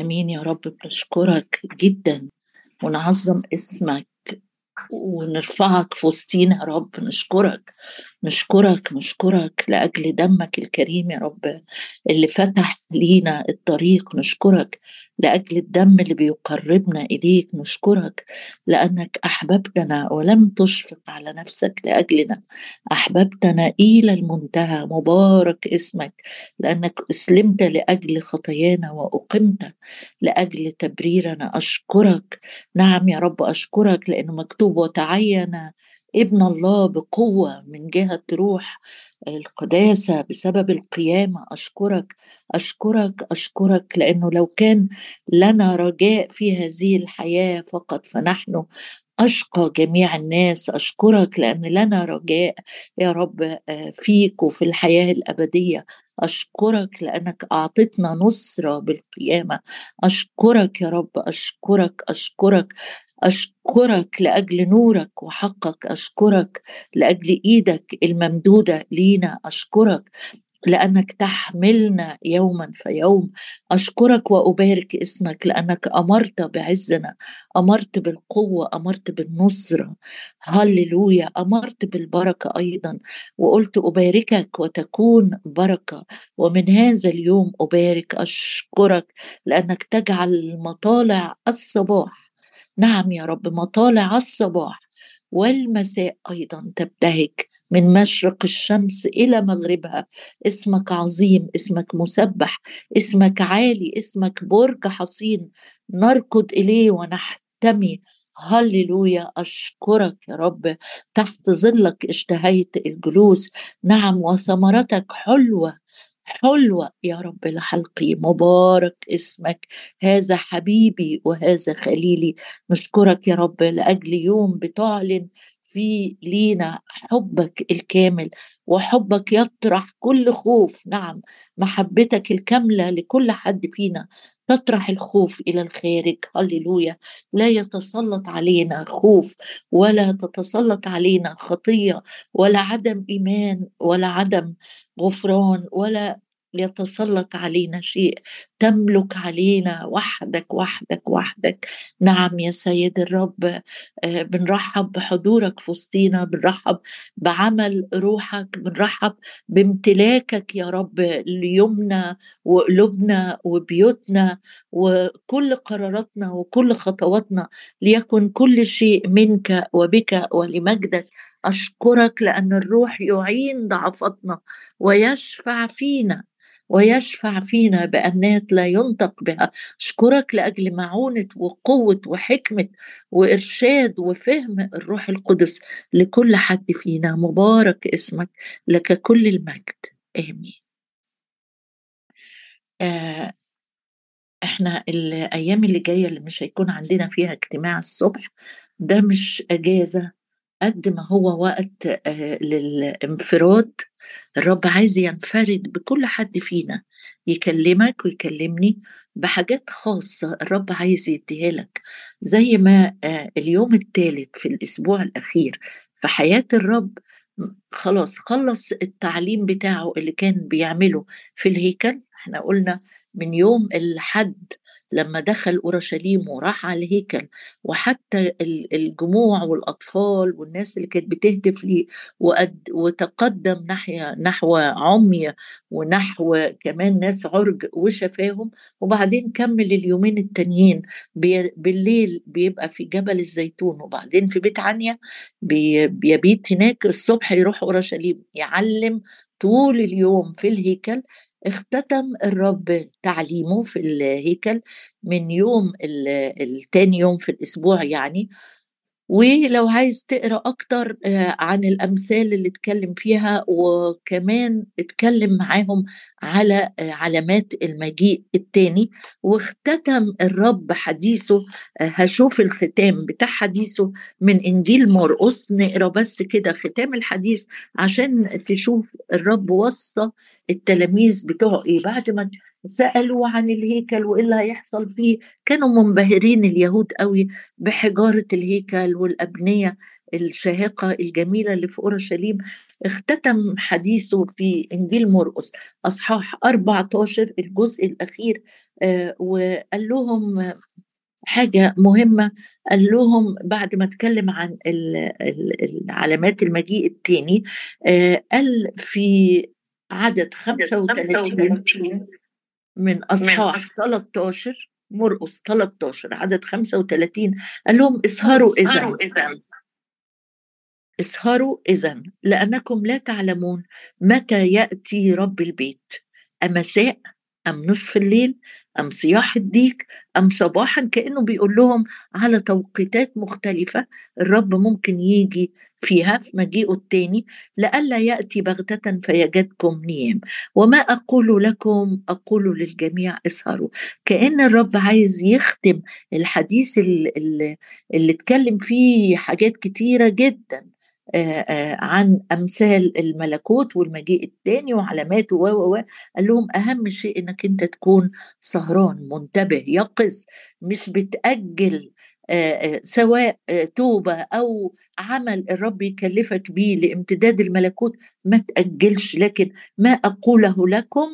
آمين يا رب بنشكرك جدا ونعظم اسمك ونرفعك في وسطينا يا رب. نشكرك نشكرك نشكرك لأجل دمك الكريم يا رب اللي فتح لينا الطريق. نشكرك لأجل الدم اللي بيقربنا إليك نشكرك لأنك أحببتنا ولم تشفق على نفسك لأجلنا. أحببتنا إلى المنتهى مبارك اسمك لأنك أسلمت لأجل خطايانا وأقمت لأجل تبريرنا. أشكرك نعم يا رب أشكرك لأنه مكتوب وتعين ابن الله بقوة من جهة روح القداسة بسبب القيامة. أشكرك أشكرك أشكرك لأنه لو كان لنا رجاء في هذه الحياة فقط فنحن أشقى جميع الناس. أشكرك لأن لنا رجاء يا رب آه، فيك وفي الحياة الأبدية. أشكرك لأنك أعطتنا نصرة بالقيامة. أشكرك يا رب أشكرك أشكرك أشكرك لأجل نورك وحقك. أشكرك لأجل إيدك الممدودة لينا. أشكرك لأنك تحملنا يوما فيوم أشكرك وأبارك اسمك لأنك أمرت بعزنا أمرت بالقوة أمرت بالنصرة. هللويا. أمرت بالبركة أيضا. وقلت أباركك وتكون بركة. ومن هذا اليوم أبارك أشكرك لأنك تجعل مطالع الصباح. نعم يا رب مطالع الصباح والمساء أيضا تبتهج. من مشرق الشمس إلى مغربها. اسمك عظيم اسمك مسبح اسمك عالي اسمك برج حصين. نركض إليه ونحتمي. هللويا أشكرك يا رب. تحت ظلك اشتهيت الجلوس. نعم وثمرتك حلوة حلوة يا رب لحلقي مبارك اسمك. هذا حبيبي وهذا خليلي. نشكرك يا رب لأجل يوم بتعلن في لينا حبك الكامل وحبك يطرح كل خوف. نعم محبتك الكاملة لكل حد فينا تطرح الخوف إلى الخارج. هللويا. لا يتسلط علينا خوف ولا تتسلط علينا خطية ولا عدم إيمان ولا عدم غفران ولا يتسلط علينا شيء. تملك علينا وحدك وحدك وحدك. نعم يا سيد الرب آه، بنرحب بحضورك في وسطينا بنرحب بعمل روحك بنرحب بامتلاكك يا رب ليومنا وقلوبنا وبيوتنا وكل قراراتنا وكل خطواتنا. ليكن كل شيء منك وبك ولمجدك. أشكرك لأن الروح يعين ضعفتنا ويشفع فينا. ويشفع فينا بأنات لا ينطق بها. أشكرك لأجل معونة وقوة وحكمة وإرشاد وفهم الروح القدس لكل حد فينا. مبارك اسمك لك كل المجد. آمين. آه إحنا الأيام اللي جاية اللي مش هيكون عندنا فيها اجتماع الصبح ده مش أجازة قد ما هو وقت آه للانفراد الرب عايز ينفرد بكل حد فينا يكلمك ويكلمني بحاجات خاصة الرب عايز يديها لك. زي ما آه، اليوم الثالث في الأسبوع الأخير في حياة الرب خلاص خلص التعليم بتاعه اللي كان بيعمله في الهيكل. إحنا قلنا من يوم الحد لما دخل أورشليم وراح على الهيكل وحتى الجموع والأطفال والناس اللي كانت بتهتف ليه وتقدم ناحية نحو عمي ونحو كمان ناس عرج وشفاهم وبعدين كمل اليومين التانيين بالليل بيبقى في جبل الزيتون وبعدين في بيت عنيا بيبيت هناك الصبح يروح أورشليم يعلم طول اليوم في الهيكل اختتم الرب تعليمه في الهيكل من يوم التاني يوم في الأسبوع يعني. ولو عايز تقرأ أكتر آه، عن الأمثال اللي اتكلم فيها وكمان اتكلم معاهم على آه، علامات المجيء التاني. واختتم الرب حديثه آه، هشوف الختام بتاع حديثه من إنجيل مرقس. نقرأ بس كده ختام الحديث عشان تشوف الرب وصى التلاميذ بتوعه إيه. بعد ما سألوا عن الهيكل وإيه اللي هيحصل فيه. كانوا منبهرين اليهود قوي بحجارة الهيكل والأبنية الشاهقة الجميلة اللي في أورشليم. اختتم حديثه في إنجيل مرقس أصحاح 14 الجزء الأخير آه وقال لهم حاجة مهمة. قال لهم بعد ما اتكلم عن العلامات المجيء الثاني آه قال في عدد 35 من أصحاح 13 مرقس 13 عدد 35 قال لهم اسهروا إذا اسهروا إذا لأنكم لا تعلمون متى يأتي رب البيت أمساء أم نصف الليل أم صياح الديك أم صباحا كأنه بيقول لهم على توقيتات مختلفة الرب ممكن يجي فيها في مجيئه الثاني لئلا يأتي بغتة فيجدكم نيام. وما أقول لكم أقول للجميع اسهروا. كأن الرب عايز يختم الحديث اللي, اللي اتكلم فيه حاجات كتيرة جدا. عن أمثال الملكوت والمجيء الثاني وعلاماته و و قال لهم أهم شيء إنك أنت تكون سهران منتبه يقظ مش بتأجل سواء توبة أو عمل الرب يكلفك بيه لامتداد الملكوت ما تأجلش. لكن ما أقوله لكم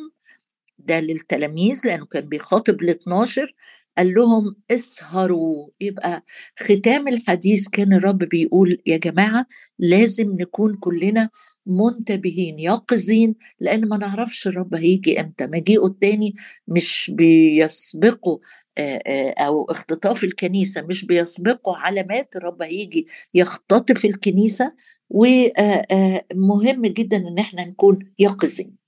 ده للتلاميذ لأنه كان بيخاطب ال 12 قال لهم اسهروا. يبقى ختام الحديث كان الرب بيقول يا جماعة لازم نكون كلنا منتبهين يقظين لأن ما نعرفش الرب هيجي إمتى. مجيئه التاني مش بيسبقه أو اختطاف الكنيسة مش بيسبقه علامات الرب هيجي يختطف الكنيسة. ومهم جدا إن إحنا نكون يقظين.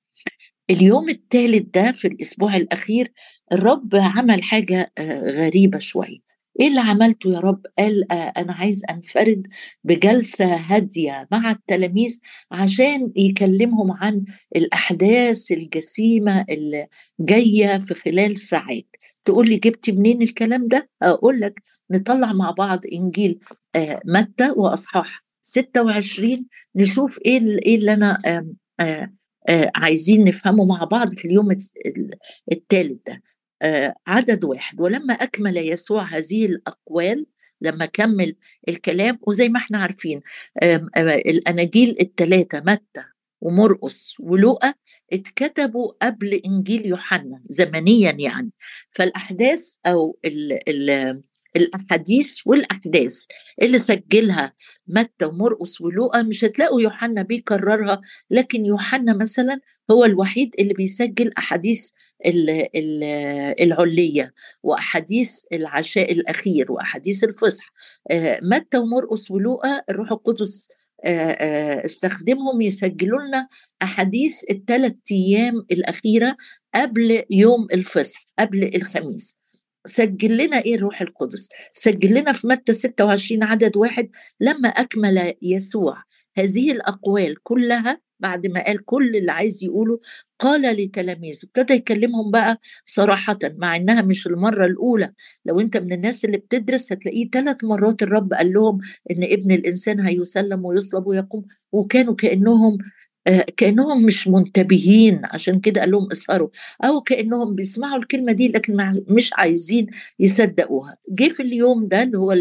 اليوم الثالث ده في الأسبوع الأخير الرب عمل حاجة غريبة شوية. إيه اللي عملته يا رب؟ قال أنا عايز أنفرد بجلسة هادية مع التلاميذ عشان يكلمهم عن الأحداث الجسيمة اللي جاية في خلال ساعات. تقول لي جبت منين الكلام ده؟ أقول لك نطلع مع بعض إنجيل متى وأصحاح 26 نشوف إيه إيه اللي أنا آه عايزين نفهمه مع بعض في اليوم الثالث ده. آه عدد واحد. ولما أكمل يسوع هذه الأقوال لما كمل الكلام وزي ما إحنا عارفين آه الأناجيل الثلاثة متى ومرقس ولوقا اتكتبوا قبل إنجيل يوحنا زمنيا يعني. فالأحداث أو ال ال الأحاديث والأحداث اللي سجلها متى ومرقس ولوقا مش هتلاقوا يوحنا بيكررها لكن يوحنا مثلا هو الوحيد اللي بيسجل أحاديث العليه وأحاديث العشاء الأخير وأحاديث الفصح. متى ومرقس ولوقا الروح القدس استخدمهم يسجلوا لنا أحاديث الثلاث أيام الأخيرة قبل يوم الفصح قبل الخميس. سجل لنا إيه الروح القدس؟ سجل لنا في متى 26 عدد واحد لما أكمل يسوع. هذه الأقوال كلها بعد ما قال كل اللي عايز يقوله قال لتلاميذه. ابتدى يكلمهم بقى صراحة مع إنها مش المرة الأولى. لو أنت من الناس اللي بتدرس هتلاقيه ثلاث مرات الرب قال لهم إن ابن الإنسان هيسلم ويصلب ويقوم وكانوا كأنهم كأنهم مش منتبهين عشان كده قال لهم اسهروا. أو كأنهم بيسمعوا الكلمة دي لكن مش عايزين يصدقوها. جه في اليوم ده اللي هو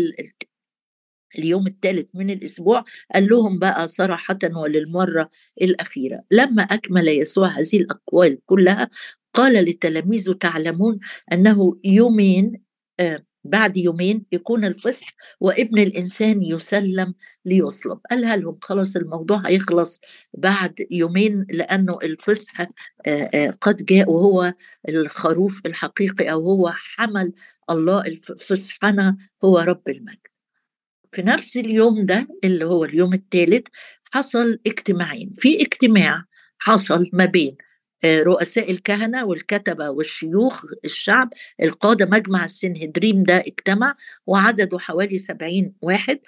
اليوم الثالث من الأسبوع قال لهم بقى صراحة وللمرة الأخيرة لما أكمل يسوع هذه الأقوال كلها قال لتلاميذه تعلمون أنه يومين بعد يومين يكون الفصح وابن الإنسان يسلم ليصلب. قالها لهم خلاص الموضوع هيخلص بعد يومين لأنه الفصح قد جاء وهو الخروف الحقيقي أو هو حمل الله الفصحنا هو رب المجد. في نفس اليوم ده اللي هو اليوم الثالث حصل اجتماعين. في اجتماع حصل ما بين رؤساء الكهنة والكتبة والشيوخ الشعب القادة مجمع السنهدريم ده اجتمع وعدده حوالي سبعين واحد.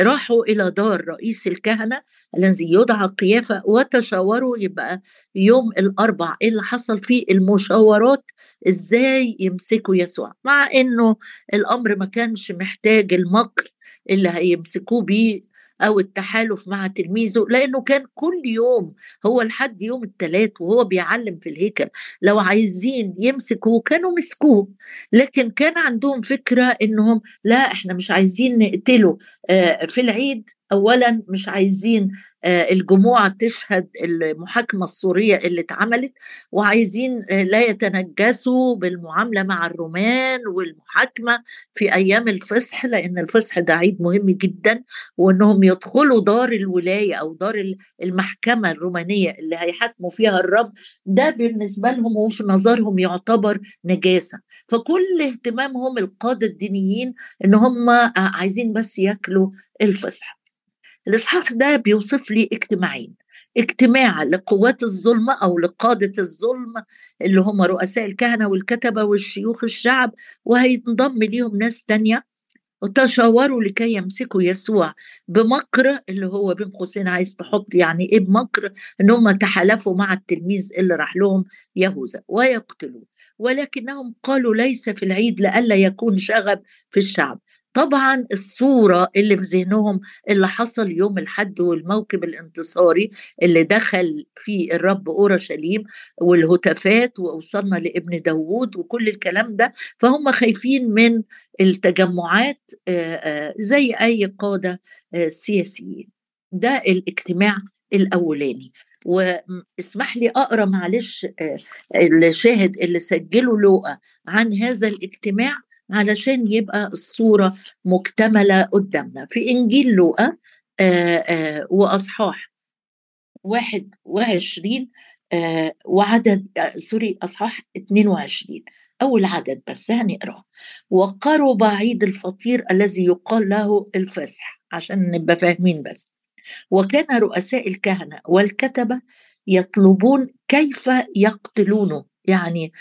راحوا إلى دار رئيس الكهنة الذي يدعى قيافة وتشاوروا يبقى يوم الأربع إيه اللي حصل فيه المشاورات إزاي يمسكوا يسوع. مع إنه الأمر ما كانش محتاج المكر اللي هيمسكوه بيه أو التحالف مع تلميذه لأنه كان كل يوم هو لحد يوم الثلاث وهو بيعلم في الهيكل لو عايزين يمسكوه كانوا مسكوه لكن كان عندهم فكرة إنهم لا إحنا مش عايزين نقتله آه، في العيد اولا مش عايزين آه، الجموع تشهد المحاكمة السورية اللي اتعملت وعايزين آه، لا يتنجسوا بالمعاملة مع الرومان والمحاكمة في أيام الفصح لأن الفصح ده عيد مهم جدا وأنهم يدخلوا دار الولاية أو دار المحكمة الرومانية اللي هيحاكموا فيها الرب. ده بالنسبة لهم وفي نظرهم يعتبر نجاسة. فكل اهتمامهم القادة الدينيين إن هم عايزين بس ياكلوا الفصح. الإصحاح ده بيوصف لي اجتماعين اجتماع لقوات الظلمة أو لقادة الظلم اللي هم رؤساء الكهنة والكتبة والشيوخ الشعب وهينضم ليهم ناس تانية وتشاوروا لكي يمسكوا يسوع بمكر اللي هو بين قوسين عايز تحط يعني إيه بمكر إن هم تحالفوا مع التلميذ اللي راح لهم يهوذا ويقتلوه ولكنهم قالوا ليس في العيد لئلا يكون شغب في الشعب. طبعا الصورة اللي في ذهنهم اللي حصل يوم الحد والموكب الانتصاري اللي دخل فيه الرب أورشليم والهتافات ووصلنا لابن داوود وكل الكلام ده فهم خايفين من التجمعات زي أي قادة سياسيين. ده الاجتماع الأولاني. واسمح لي أقرأ معلش الشاهد اللي سجله لوقا عن هذا الاجتماع. علشان يبقى الصورة مكتملة قدامنا. في إنجيل لوقا وأصحاح واحد وعشرين وعدد سوري أصحاح 22 أول عدد بس هنقراه وقرب عيد الفطير الذي يقال له الفسح عشان نبقى فاهمين بس. وكان رؤساء الكهنة والكتبة يطلبون كيف يقتلونه. يعني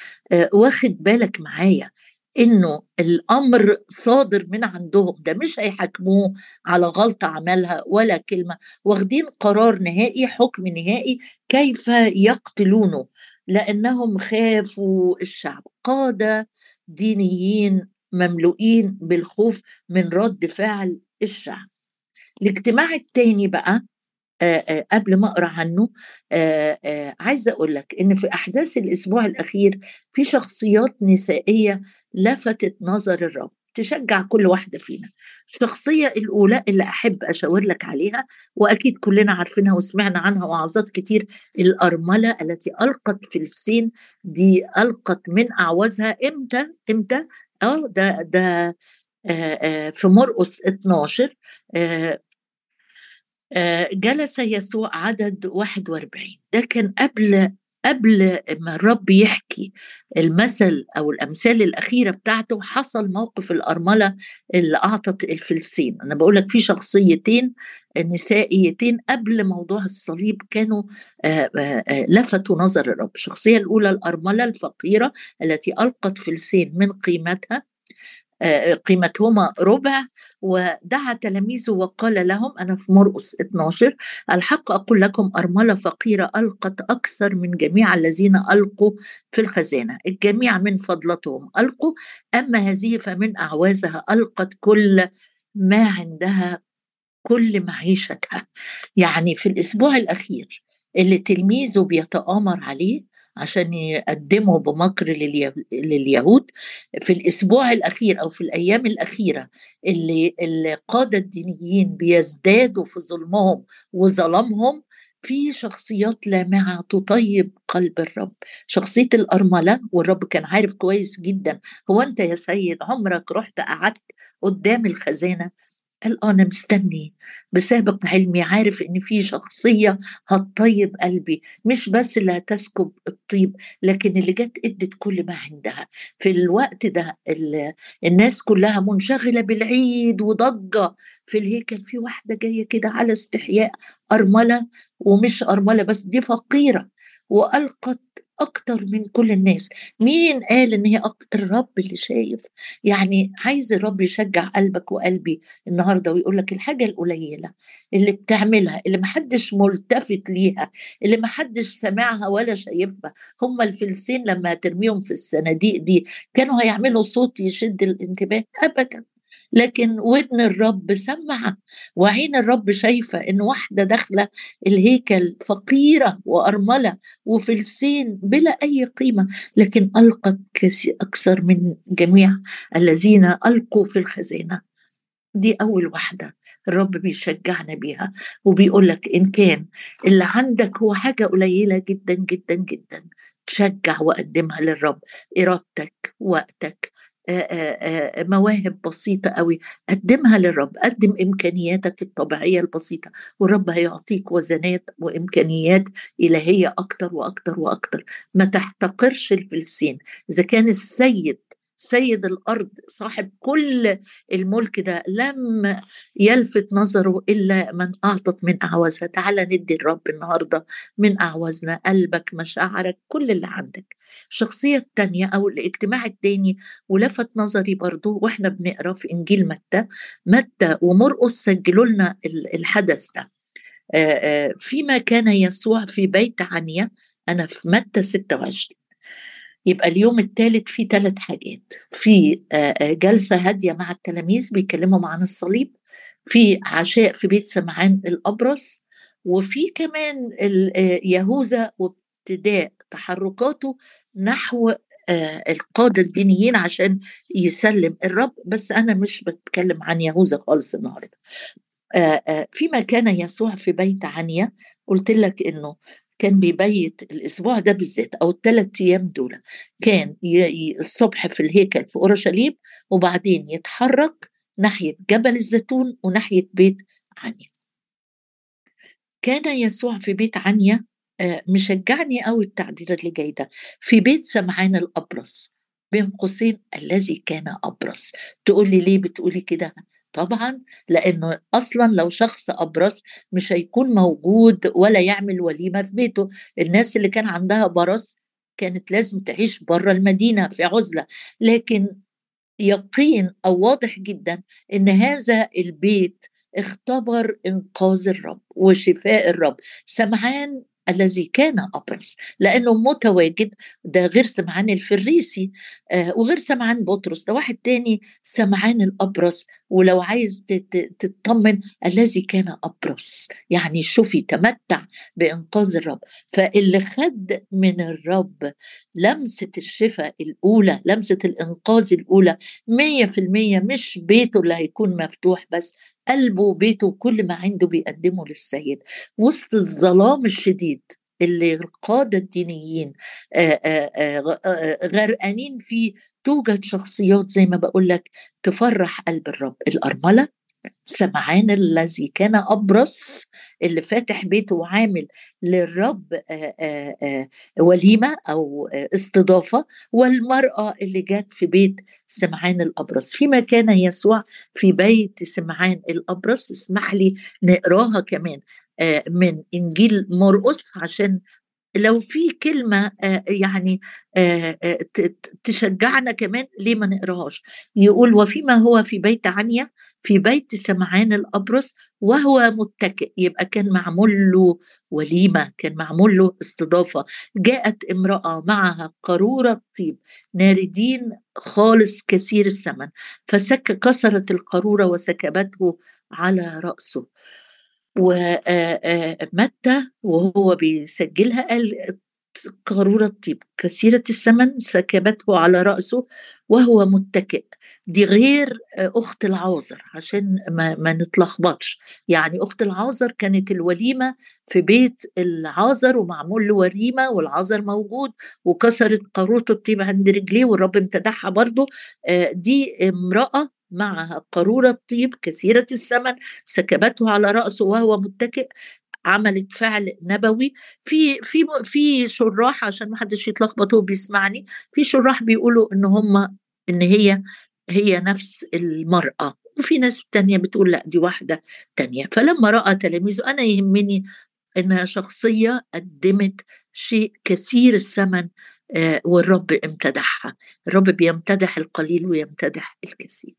واخد بالك معايا؟ إنه الأمر صادر من عندهم ده مش هيحاكموه على غلطة عملها ولا كلمة. واخدين قرار نهائي حكم نهائي كيف يقتلونه؟ لأنهم خافوا الشعب. قادة دينيين مملوئين بالخوف من رد فعل الشعب. الاجتماع الثاني بقى قبل ما أقرأ عنه عايزة أقول لك إن في أحداث الأسبوع الأخير في شخصيات نسائية لفتت نظر الرب تشجع كل واحدة فينا. الشخصية الأولى اللي أحب أشاور لك عليها وأكيد كلنا عارفينها وسمعنا عنها وعظات كتير الأرملة التي ألقت في السين دي ألقت من أعوازها إمتى؟ إمتى؟ آه ده ده في مرقس 12 جلس يسوع عدد 41 ده كان قبل قبل ما الرب يحكي المثل أو الأمثال الأخيرة بتاعته حصل موقف الأرملة اللي أعطت الفلسين أنا بقول لك في شخصيتين نسائيتين قبل موضوع الصليب كانوا لفتوا نظر الرب. الشخصية الأولى الأرملة الفقيرة التي ألقت فلسين من قيمتها قيمتهما ربع. ودعا تلاميذه وقال لهم أنا في مرقس 12 الحق أقول لكم أرملة فقيرة ألقت أكثر من جميع الذين ألقوا في الخزانة. الجميع من فضلتهم ألقوا أما هذه فمن أعوازها ألقت كل ما عندها كل معيشتها. يعني في الأسبوع الأخير اللي تلميذه بيتآمر عليه عشان يقدموا بمكر لليهود في الأسبوع الأخير أو في الأيام الأخيرة اللي القادة الدينيين بيزدادوا في ظلمهم وظلمهم في شخصيات لامعة تطيب قلب الرب. شخصية الأرملة والرب كان عارف كويس جدا هو أنت يا سيد عمرك رحت قعدت قدام الخزانة؟ قال أنا مستني. بسابق علمي عارف إن في شخصية هتطيب قلبي. مش بس اللي هتسكب الطيب لكن اللي جت أدت كل ما عندها. في الوقت ده الناس كلها منشغلة بالعيد وضجة. في الهيكل في واحدة جاية كده على استحياء أرملة ومش أرملة بس دي فقيرة. وألقت أكتر من كل الناس. مين قال إن هي الرب اللي شايف؟ يعني عايز الرب يشجع قلبك وقلبي النهارده ويقول لك الحاجة القليلة اللي بتعملها اللي محدش ملتفت ليها اللي محدش سامعها ولا شايفها. هم الفلسين لما ترميهم في الصناديق دي كانوا هيعملوا صوت يشد الانتباه ابدا. لكن ودن الرب سمع وعين الرب شايفة إن واحدة داخلة الهيكل فقيرة وأرملة وفلسين بلا أي قيمة لكن ألقت أكثر من جميع الذين ألقوا في الخزانة. دي أول واحدة الرب بيشجعنا بيها وبيقول لك إن كان اللي عندك هو حاجة قليلة جدا جدا جدا. تشجع وقدمها للرب إرادتك وقتك. مواهب بسيطة قوي قدمها للرب. قدم إمكانياتك الطبيعية البسيطة. والرب هيعطيك وزنات وإمكانيات إلهية أكتر وأكتر وأكتر. ما تحتقرش الفلسين. إذا كان السيد سيد الأرض صاحب كل الملك ده لم يلفت نظره إلا من أعطت من اعوازها تعالى ندي الرب النهارده من أعوازنا قلبك مشاعرك كل اللي عندك. الشخصيه الثانية أو الاجتماع الثاني ولفت نظري برضو وإحنا بنقرأ في إنجيل متى متى ومرقس سجلوا لنا الحدث ده. فيما كان يسوع في بيت عنيا أنا في متى 26 يبقى اليوم الثالث فيه ثلاث حاجات. في جلسة هادية مع التلاميذ بيكلمهم عن الصليب. في عشاء في بيت سمعان الأبرص. وفي كمان يهوذا وابتداء تحركاته نحو القادة الدينيين عشان يسلم الرب. بس أنا مش بتكلم عن يهوذا خالص النهاردة. فيما كان يسوع في بيت عنيا. قلت لك إنه كان بيبيت الأسبوع ده بالذات أو الثلاث أيام دول. كان الصبح في الهيكل في أورشليم وبعدين يتحرك ناحية جبل الزيتون وناحية بيت عنيا. كان يسوع في بيت عنيا آه، مشجعني قوي التعبير اللي جاي ده. في بيت سمعان الأبرص بين قوسين الذي كان أبرص. تقول لي ليه بتقولي كده؟ طبعا لأنه أصلا لو شخص ابرص مش هيكون موجود ولا يعمل وليمه في بيته. الناس اللي كان عندها برص كانت لازم تعيش بره المدينة في عزلة. لكن يقين أو واضح جدا إن هذا البيت اختبر إنقاذ الرب وشفاء الرب. سمعان الذي كان أبرص لأنه متواجد ده غير سمعان الفريسي آه وغير سمعان بطرس ده واحد تاني سمعان الأبرص ولو عايز تطمن الذي كان أبرص. يعني شوفي تمتع بإنقاذ الرب. فاللي خد من الرب لمسة الشفاء الأولى لمسة الإنقاذ الأولى مية في المية مش بيته اللي هيكون مفتوح بس قلبه وبيته وكل ما عنده بيقدمه للسيد. وسط الظلام الشديد اللي القادة الدينيين غرقانين فيه توجد شخصيات زي ما بقول لك تفرح قلب الرب. الأرملة سمعان الذي كان أبرص اللي فاتح بيته وعامل للرب وليمة أو استضافة والمرأة اللي جات في بيت سمعان الأبرص. فيما كان يسوع في بيت سمعان الأبرص اسمح لي نقراها كمان من إنجيل مرقس عشان لو في كلمة يعني تشجعنا كمان ليه ما نقراهاش؟ يقول وفيما هو في بيت عنيا في بيت سمعان الأبرص وهو متكئ يبقى كان معمول له وليمة كان معمول له استضافة. جاءت امرأة معها قارورة طيب ناردين خالص كثير الثمن فسك كسرت القارورة وسكبته على رأسه. ومتى وهو بيسجلها قال قارورة طيب كثيرة الثمن سكبته على رأسه وهو متكئ. دي غير أخت العازر عشان ما, ما نتلخبطش. يعني أخت العازر كانت الوليمة في بيت العازر ومعمول له وليمة والعازر موجود وكسرت قارورة الطيب عند رجليه والرب امتدحها برضه. دي امرأة معها قارورة طيب كثيرة الثمن سكبته على رأسه وهو متكئ. عملت فعل نبوي. في في في شراح عشان ما حدش يتلخبط هو بيسمعني في شراح بيقولوا إن هم إن هي هي نفس المرأة. وفي ناس تانية بتقول لأ دي واحدة تانية. فلما رأى تلاميذه أنا يهمني إنها شخصية قدمت شيء كثير الثمن والرب امتدحها. الرب بيمتدح القليل ويمتدح الكثير.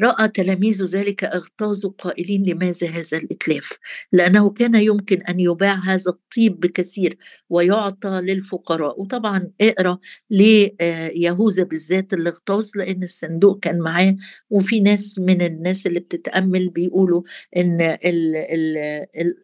رأى تلاميذ ذلك اغتاظوا قائلين لماذا هذا الإتلاف؟ لأنه كان يمكن أن يباع هذا الطيب بكثير ويعطى للفقراء. وطبعا اقرأ ليهوذا بالذات اللي اغتاظ لأن الصندوق كان معاه وفي ناس من الناس اللي بتتأمل بيقولوا إن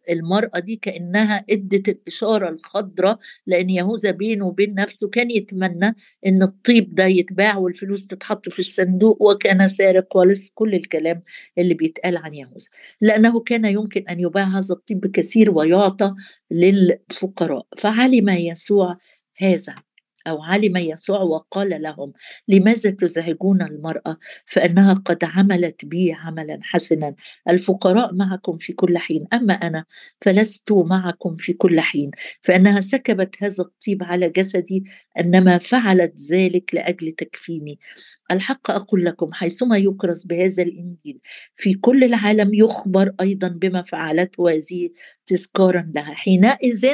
المرأة دي كأنها أدت الإشارة الخضراء لأن يهوذا بينه وبين نفسه كان يتمنى إن الطيب ده يتباع والفلوس تتحط في الصندوق وكان سارق ولص كل الكلام اللي بيتقال عن يهوذا لأنه كان يمكن أن يباع هذا الطيب بكثير ويعطى للفقراء فعلم يسوع هذا. أو علم يسوع وقال لهم لماذا تزعجون المرأة؟ فإنها قد عملت بي عملا حسنا. الفقراء معكم في كل حين. أما أنا فلست معكم في كل حين. فإنها سكبت هذا الطيب على جسدي إنما فعلت ذلك لأجل تكفيني. الحق أقول لكم حيثما يكرز بهذا الإنجيل في كل العالم يخبر أيضا بما فعلته هذه تذكارا لها. حينئذ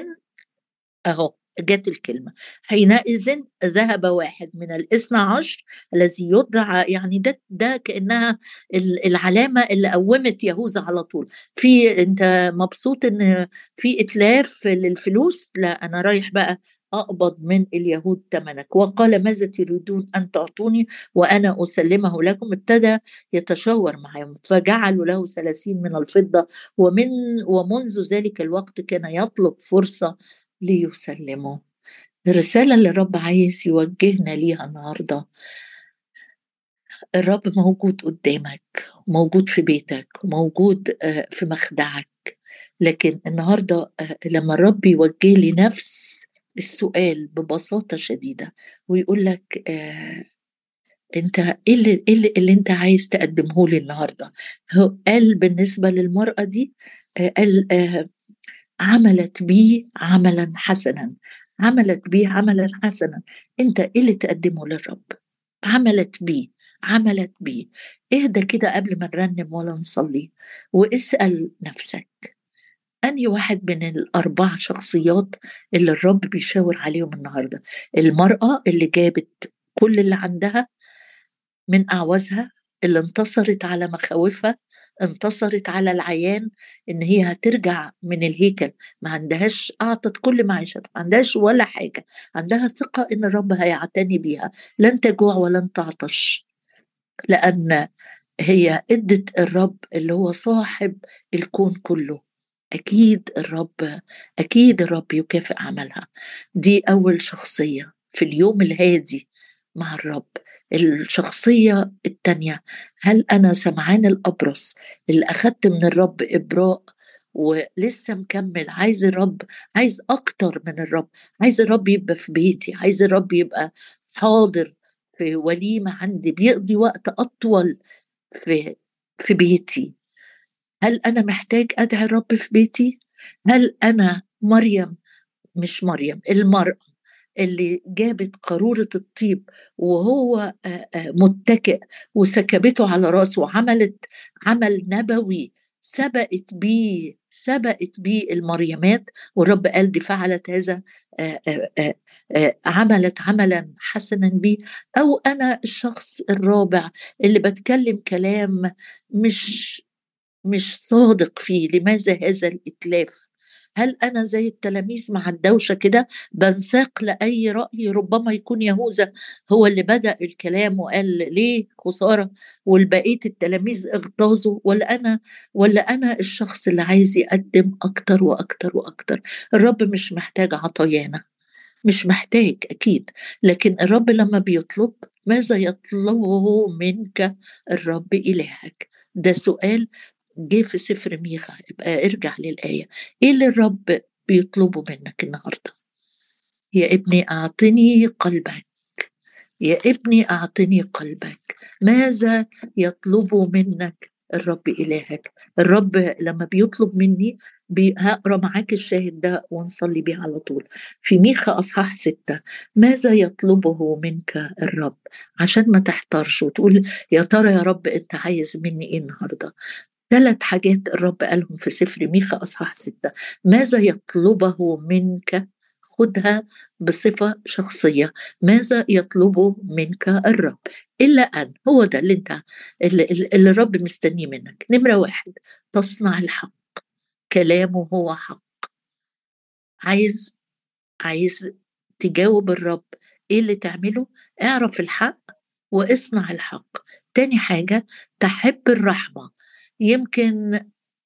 أهو جت الكلمة. حينئذ ذهب واحد من الاثنى عشر الذي يدعى يعني ده ده كأنها العلامة اللي قومت يهوذا على طول. في انت مبسوط إن في اتلاف للفلوس؟ لا أنا رايح بقى أقبض من اليهود ثمنك. وقال ماذا تريدون أن تعطوني وأنا أسلمه لكم؟ ابتدى يتشاور معهم. فجعلوا له ثلاثين من الفضة. ومن ومنذ ذلك الوقت كان يطلب فرصة ليسلموا. الرسالة اللي الرب عايز يوجهنا ليها النهاردة. الرب موجود قدامك موجود في بيتك موجود آه، في مخدعك. لكن النهاردة آه، لما الرب يوجه لي نفس السؤال ببساطة شديدة ويقول لك آه انت إيه اللي, إيه اللي, اللي انت عايز تقدمه لي النهارده؟ قال بالنسبة للمرأة دي قال عملت بي عملا حسنا. عملت بي عملا حسنا. انت إيه اللي تقدمه للرب؟ عملت بي عملت بي. اهدى كده قبل ما نرنم ولا نصلي واسأل نفسك أني واحد من الأربع شخصيات اللي الرب بيشاور عليهم النهاردة؟ المرأة اللي جابت كل اللي عندها من أعوازها اللي انتصرت على مخاوفها انتصرت على العيان إن هي هترجع من الهيكل. ما عندهاش أعطت كل معيشتها ما عندهاش ولا حاجة. عندها ثقة إن الرب هيعتني بيها. لن تجوع ولن تعطش. لأن هي أدت الرب اللي هو صاحب الكون كله. أكيد الرب أكيد الرب يكافئ عملها. دي أول شخصية في اليوم الهادي مع الرب. الشخصية التانية. هل أنا سمعان الأبرص اللي أخدت من الرب إبراء ولسه مكمل؟ عايز الرب عايز أكتر من الرب. عايز الرب يبقى في بيتي. عايز الرب يبقى حاضر في وليمة عندي بيقضي وقت أطول في في بيتي. هل أنا محتاج أدعي الرب في بيتي؟ هل أنا مريم؟ مش مريم المرأة. اللي جابت قارورة الطيب وهو متكئ وسكبته على رأسه وعملت عمل نبوي سبقت بيه سبقت بيه المريمات والرب قال دي فعلت هذا عملت عملا حسنا بي أو أنا الشخص الرابع اللي بتكلم كلام مش مش صادق فيه لماذا هذا الإتلاف؟ هل أنا زي التلاميذ مع الدوشة كده بنساق لأي رأي ربما يكون يهوذا؟ هو اللي بدأ الكلام وقال ليه خسارة والبقية التلاميذ اغتاظوا ولا أنا ولا أنا الشخص اللي عايز يقدم أكتر وأكتر وأكتر؟ الرب مش محتاج عطايانا مش محتاج أكيد لكن الرب لما بيطلب ماذا يطلبه منك؟ الرب إلهك. ده سؤال جه في سفر ميخا يبقى ارجع للآية. إيه اللي الرب بيطلبه منك النهارده؟ يا ابني أعطني قلبك. يا ابني أعطني قلبك. ماذا يطلب منك الرب إلهك؟ الرب لما بيطلب مني هقرأ معاك الشاهد ده ونصلي بيه على طول. في ميخا أصحاح ستة ماذا يطلبه منك الرب؟ عشان ما تحترش وتقول يا ترى يا رب أنت عايز مني إيه النهاردة؟ ثلاث حاجات الرب قالهم في سفر ميخا أصحاح ستة. ماذا يطلبه منك؟ خدها بصفة شخصية. ماذا يطلبه منك الرب؟ إلا أن هو ده اللي أنت اللي, الرب مستنيه منك. نمرة واحد تصنع الحق. كلامه هو حق. عايز عايز تجاوب الرب إيه اللي تعمله؟ اعرف الحق واصنع الحق. تاني حاجة تحب الرحمة. يمكن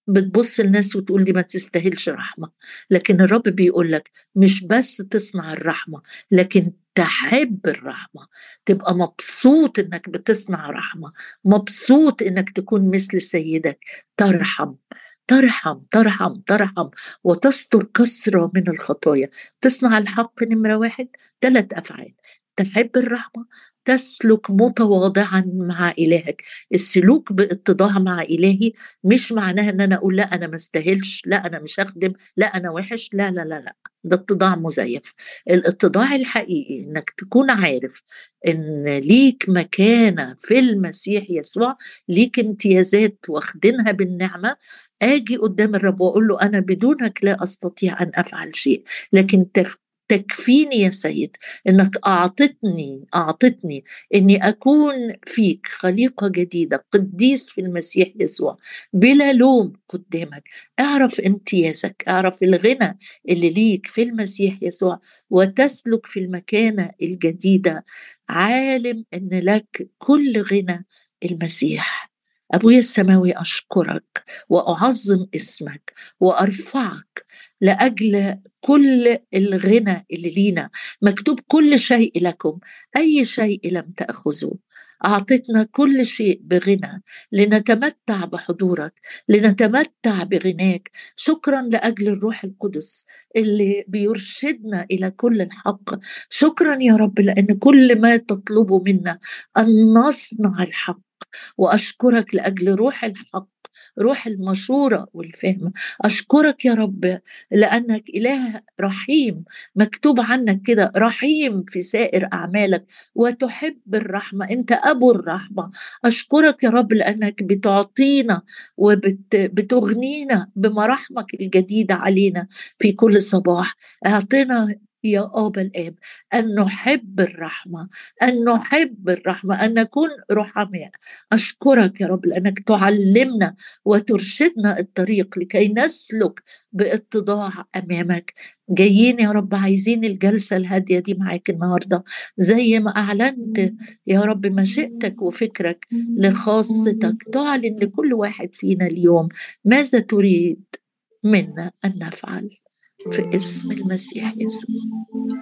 بتبص الناس وتقول دي ما تستاهلش رحمة. لكن الرب بيقول لك مش بس تصنع الرحمة لكن تحب الرحمة. تبقى مبسوط إنك بتصنع رحمة. مبسوط إنك تكون مثل سيدك. ترحم. ترحم ترحم ترحم. وتستر كسرة من الخطايا. تصنع الحق نمرة واحد. ثلاث أفعال. تحب الرحمة تسلك متواضعا مع إلهك. السلوك باتضاع مع إلهي مش معناها أن أنا أقول لا أنا ما استاهلش لا أنا مش هخدم لا أنا وحش لا لا لا لا. ده اتضاع مزيف. الاتضاع الحقيقي إنك تكون عارف إن ليك مكانة في المسيح يسوع ليك امتيازات واخدينها بالنعمة آجي قدام الرب وأقول له أنا بدونك لا أستطيع أن أفعل شيء. لكن تكفيني يا سيد إنك أعطتني أعطتني إني أكون فيك خليقة جديدة قديس في المسيح يسوع بلا لوم قدامك. أعرف امتيازك أعرف الغنى اللي ليك في المسيح يسوع وتسلك في المكانة الجديدة. عالم إن لك كل غنى المسيح. أبويا السماوي أشكرك وأعظم اسمك وأرفعك لأجل كل الغنى اللي لينا. مكتوب كل شيء لكم أي شيء لم تأخذوه. اعطتنا كل شيء بغنى لنتمتع بحضورك لنتمتع بغناك. شكرا لأجل الروح القدس اللي بيرشدنا إلى كل الحق. شكرا يا رب لأن كل ما تطلبه منا أن نصنع الحق. وأشكرك لأجل روح الحق. روح المشورة والفهم. أشكرك يا رب لأنك إله رحيم مكتوب عنك كده رحيم في سائر أعمالك وتحب الرحمة أنت أبو الرحمة. أشكرك يا رب لأنك بتعطينا وبتغنينا بمراحمك الجديدة علينا في كل صباح. أعطنا يا ابا الآب أن نحب الرحمة أن نحب الرحمة أن نكون رحماء. أشكرك يا رب لأنك تعلمنا وترشدنا الطريق لكي نسلك باتضاع أمامك. جايين يا رب عايزين الجلسة الهادية دي معاك النهاردة. زي ما أعلنت يا رب مشيئتك وفكرك لخاصتك تعلن لكل واحد فينا اليوم ماذا تريد منا أن نفعل؟ في اسم المسيح يسوع.